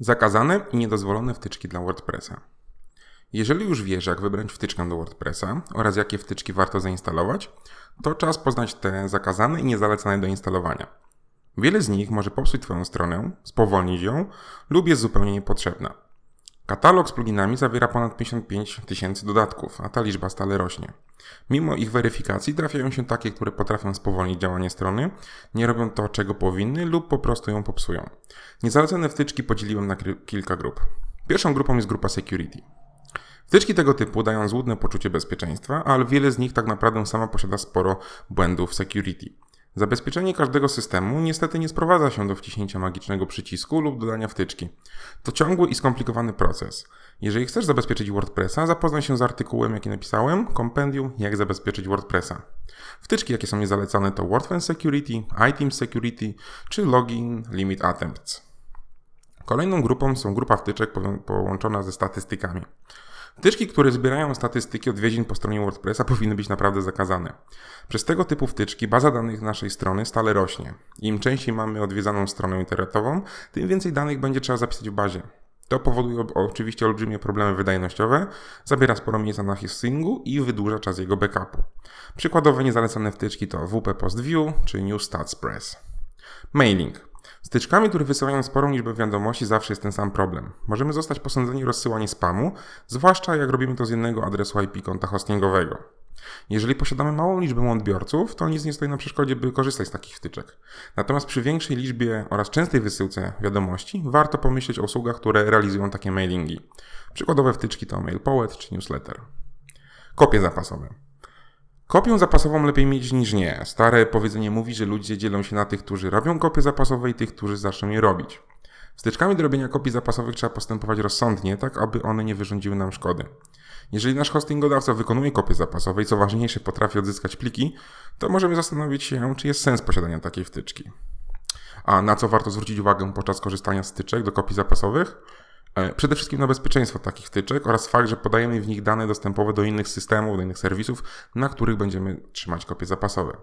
Zakazane i niedozwolone wtyczki dla WordPressa. Jeżeli już wiesz, jak wybrać wtyczkę do WordPressa oraz jakie wtyczki warto zainstalować, to czas poznać te zakazane i niezalecane do instalowania. Wiele z nich może popsuć Twoją stronę, spowolnić ją lub jest zupełnie niepotrzebna. Katalog z pluginami zawiera ponad 55 tysięcy dodatków, a ta liczba stale rośnie. Mimo ich weryfikacji trafiają się takie, które potrafią spowolnić działanie strony, nie robią to, czego powinny lub po prostu ją popsują. Niezalecone wtyczki podzieliłem na kilka grup. Pierwszą grupą jest grupa Security. Wtyczki tego typu dają złudne poczucie bezpieczeństwa, ale wiele z nich tak naprawdę sama posiada sporo błędów security. Zabezpieczenie każdego systemu niestety nie sprowadza się do wciśnięcia magicznego przycisku lub dodania wtyczki. To ciągły i skomplikowany proces. Jeżeli chcesz zabezpieczyć WordPressa, zapoznaj się z artykułem, jaki napisałem, kompendium jak zabezpieczyć WordPressa. Wtyczki, jakie są niezalecane to WordFence Security, iTeam Security czy Login Limit Attempts. Kolejną grupą są grupa wtyczek połączona ze statystykami. Wtyczki, które zbierają statystyki odwiedzin po stronie WordPressa powinny być naprawdę zakazane. Przez tego typu wtyczki baza danych naszej strony stale rośnie. Im częściej mamy odwiedzaną stronę internetową, tym więcej danych będzie trzeba zapisać w bazie. To powoduje oczywiście olbrzymie problemy wydajnościowe, zabiera sporo miejsca na hostingu i wydłuża czas jego backupu. Przykładowe niezalecane wtyczki to WP Post View czy New Stats Press. Mailing. Z tyczkami, które wysyłają sporą liczbę wiadomości, zawsze jest ten sam problem. Możemy zostać posądzeni o rozsyłanie spamu, zwłaszcza jak robimy to z jednego adresu IP konta hostingowego. Jeżeli posiadamy małą liczbę odbiorców, to nic nie stoi na przeszkodzie, by korzystać z takich wtyczek. Natomiast przy większej liczbie oraz częstej wysyłce wiadomości, warto pomyśleć o usługach, które realizują takie mailingi. Przykładowe wtyczki to MailPoet czy Newsletter. Kopie zapasowe. Kopię zapasową lepiej mieć niż nie. Stare powiedzenie mówi, że ludzie dzielą się na tych, którzy robią kopie zapasowe i tych, którzy zaczną je robić. Styczkami do robienia kopii zapasowych trzeba postępować rozsądnie, tak aby one nie wyrządziły nam szkody. Jeżeli nasz hostingodawca wykonuje kopię zapasową i co ważniejsze potrafi odzyskać pliki, to możemy zastanowić się, czy jest sens posiadania takiej wtyczki. A na co warto zwrócić uwagę podczas korzystania z styczek do kopii zapasowych? E, przede wszystkim na bezpieczeństwo takich wtyczek oraz fakt, że podajemy w nich dane dostępowe do innych systemów, do innych serwisów, na których będziemy trzymać kopie zapasowe.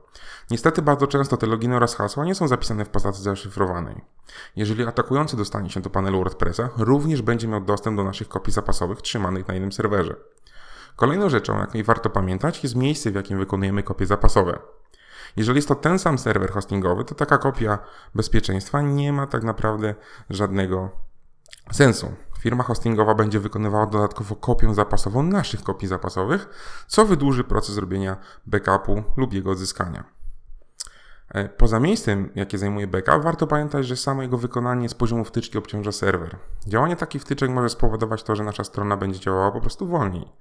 Niestety bardzo często te loginy oraz hasła nie są zapisane w postaci zaszyfrowanej. Jeżeli atakujący dostanie się do panelu WordPressa, również będzie miał dostęp do naszych kopii zapasowych trzymanych na innym serwerze. Kolejną rzeczą, jakiej warto pamiętać, jest miejsce, w jakim wykonujemy kopie zapasowe. Jeżeli jest to ten sam serwer hostingowy, to taka kopia bezpieczeństwa nie ma tak naprawdę żadnego sensu. Firma hostingowa będzie wykonywała dodatkowo kopię zapasową naszych kopii zapasowych, co wydłuży proces robienia backupu lub jego odzyskania. E, poza miejscem, jakie zajmuje backup, warto pamiętać, że samo jego wykonanie z poziomu wtyczki obciąża serwer. Działanie takich wtyczek może spowodować to, że nasza strona będzie działała po prostu wolniej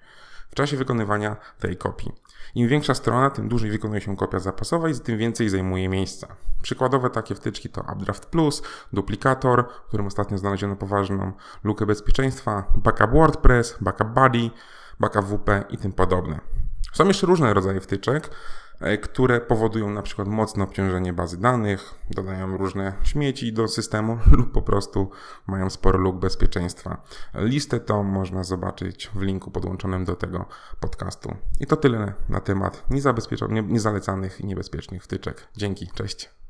w czasie wykonywania tej kopii. Im większa strona, tym dłużej wykonuje się kopia zapasowa i tym więcej zajmuje miejsca. Przykładowe takie wtyczki to Updraft Plus, Duplikator, w którym ostatnio znaleziono poważną lukę bezpieczeństwa, Backup WordPress, Backup Buddy, Backup WP i tym podobne. Są jeszcze różne rodzaje wtyczek, które powodują na przykład mocne obciążenie bazy danych, dodają różne śmieci do systemu lub po prostu mają sporo luk bezpieczeństwa. Listę tą można zobaczyć w linku podłączonym do tego podcastu. I to tyle na temat niezalecanych i niebezpiecznych wtyczek. Dzięki, cześć.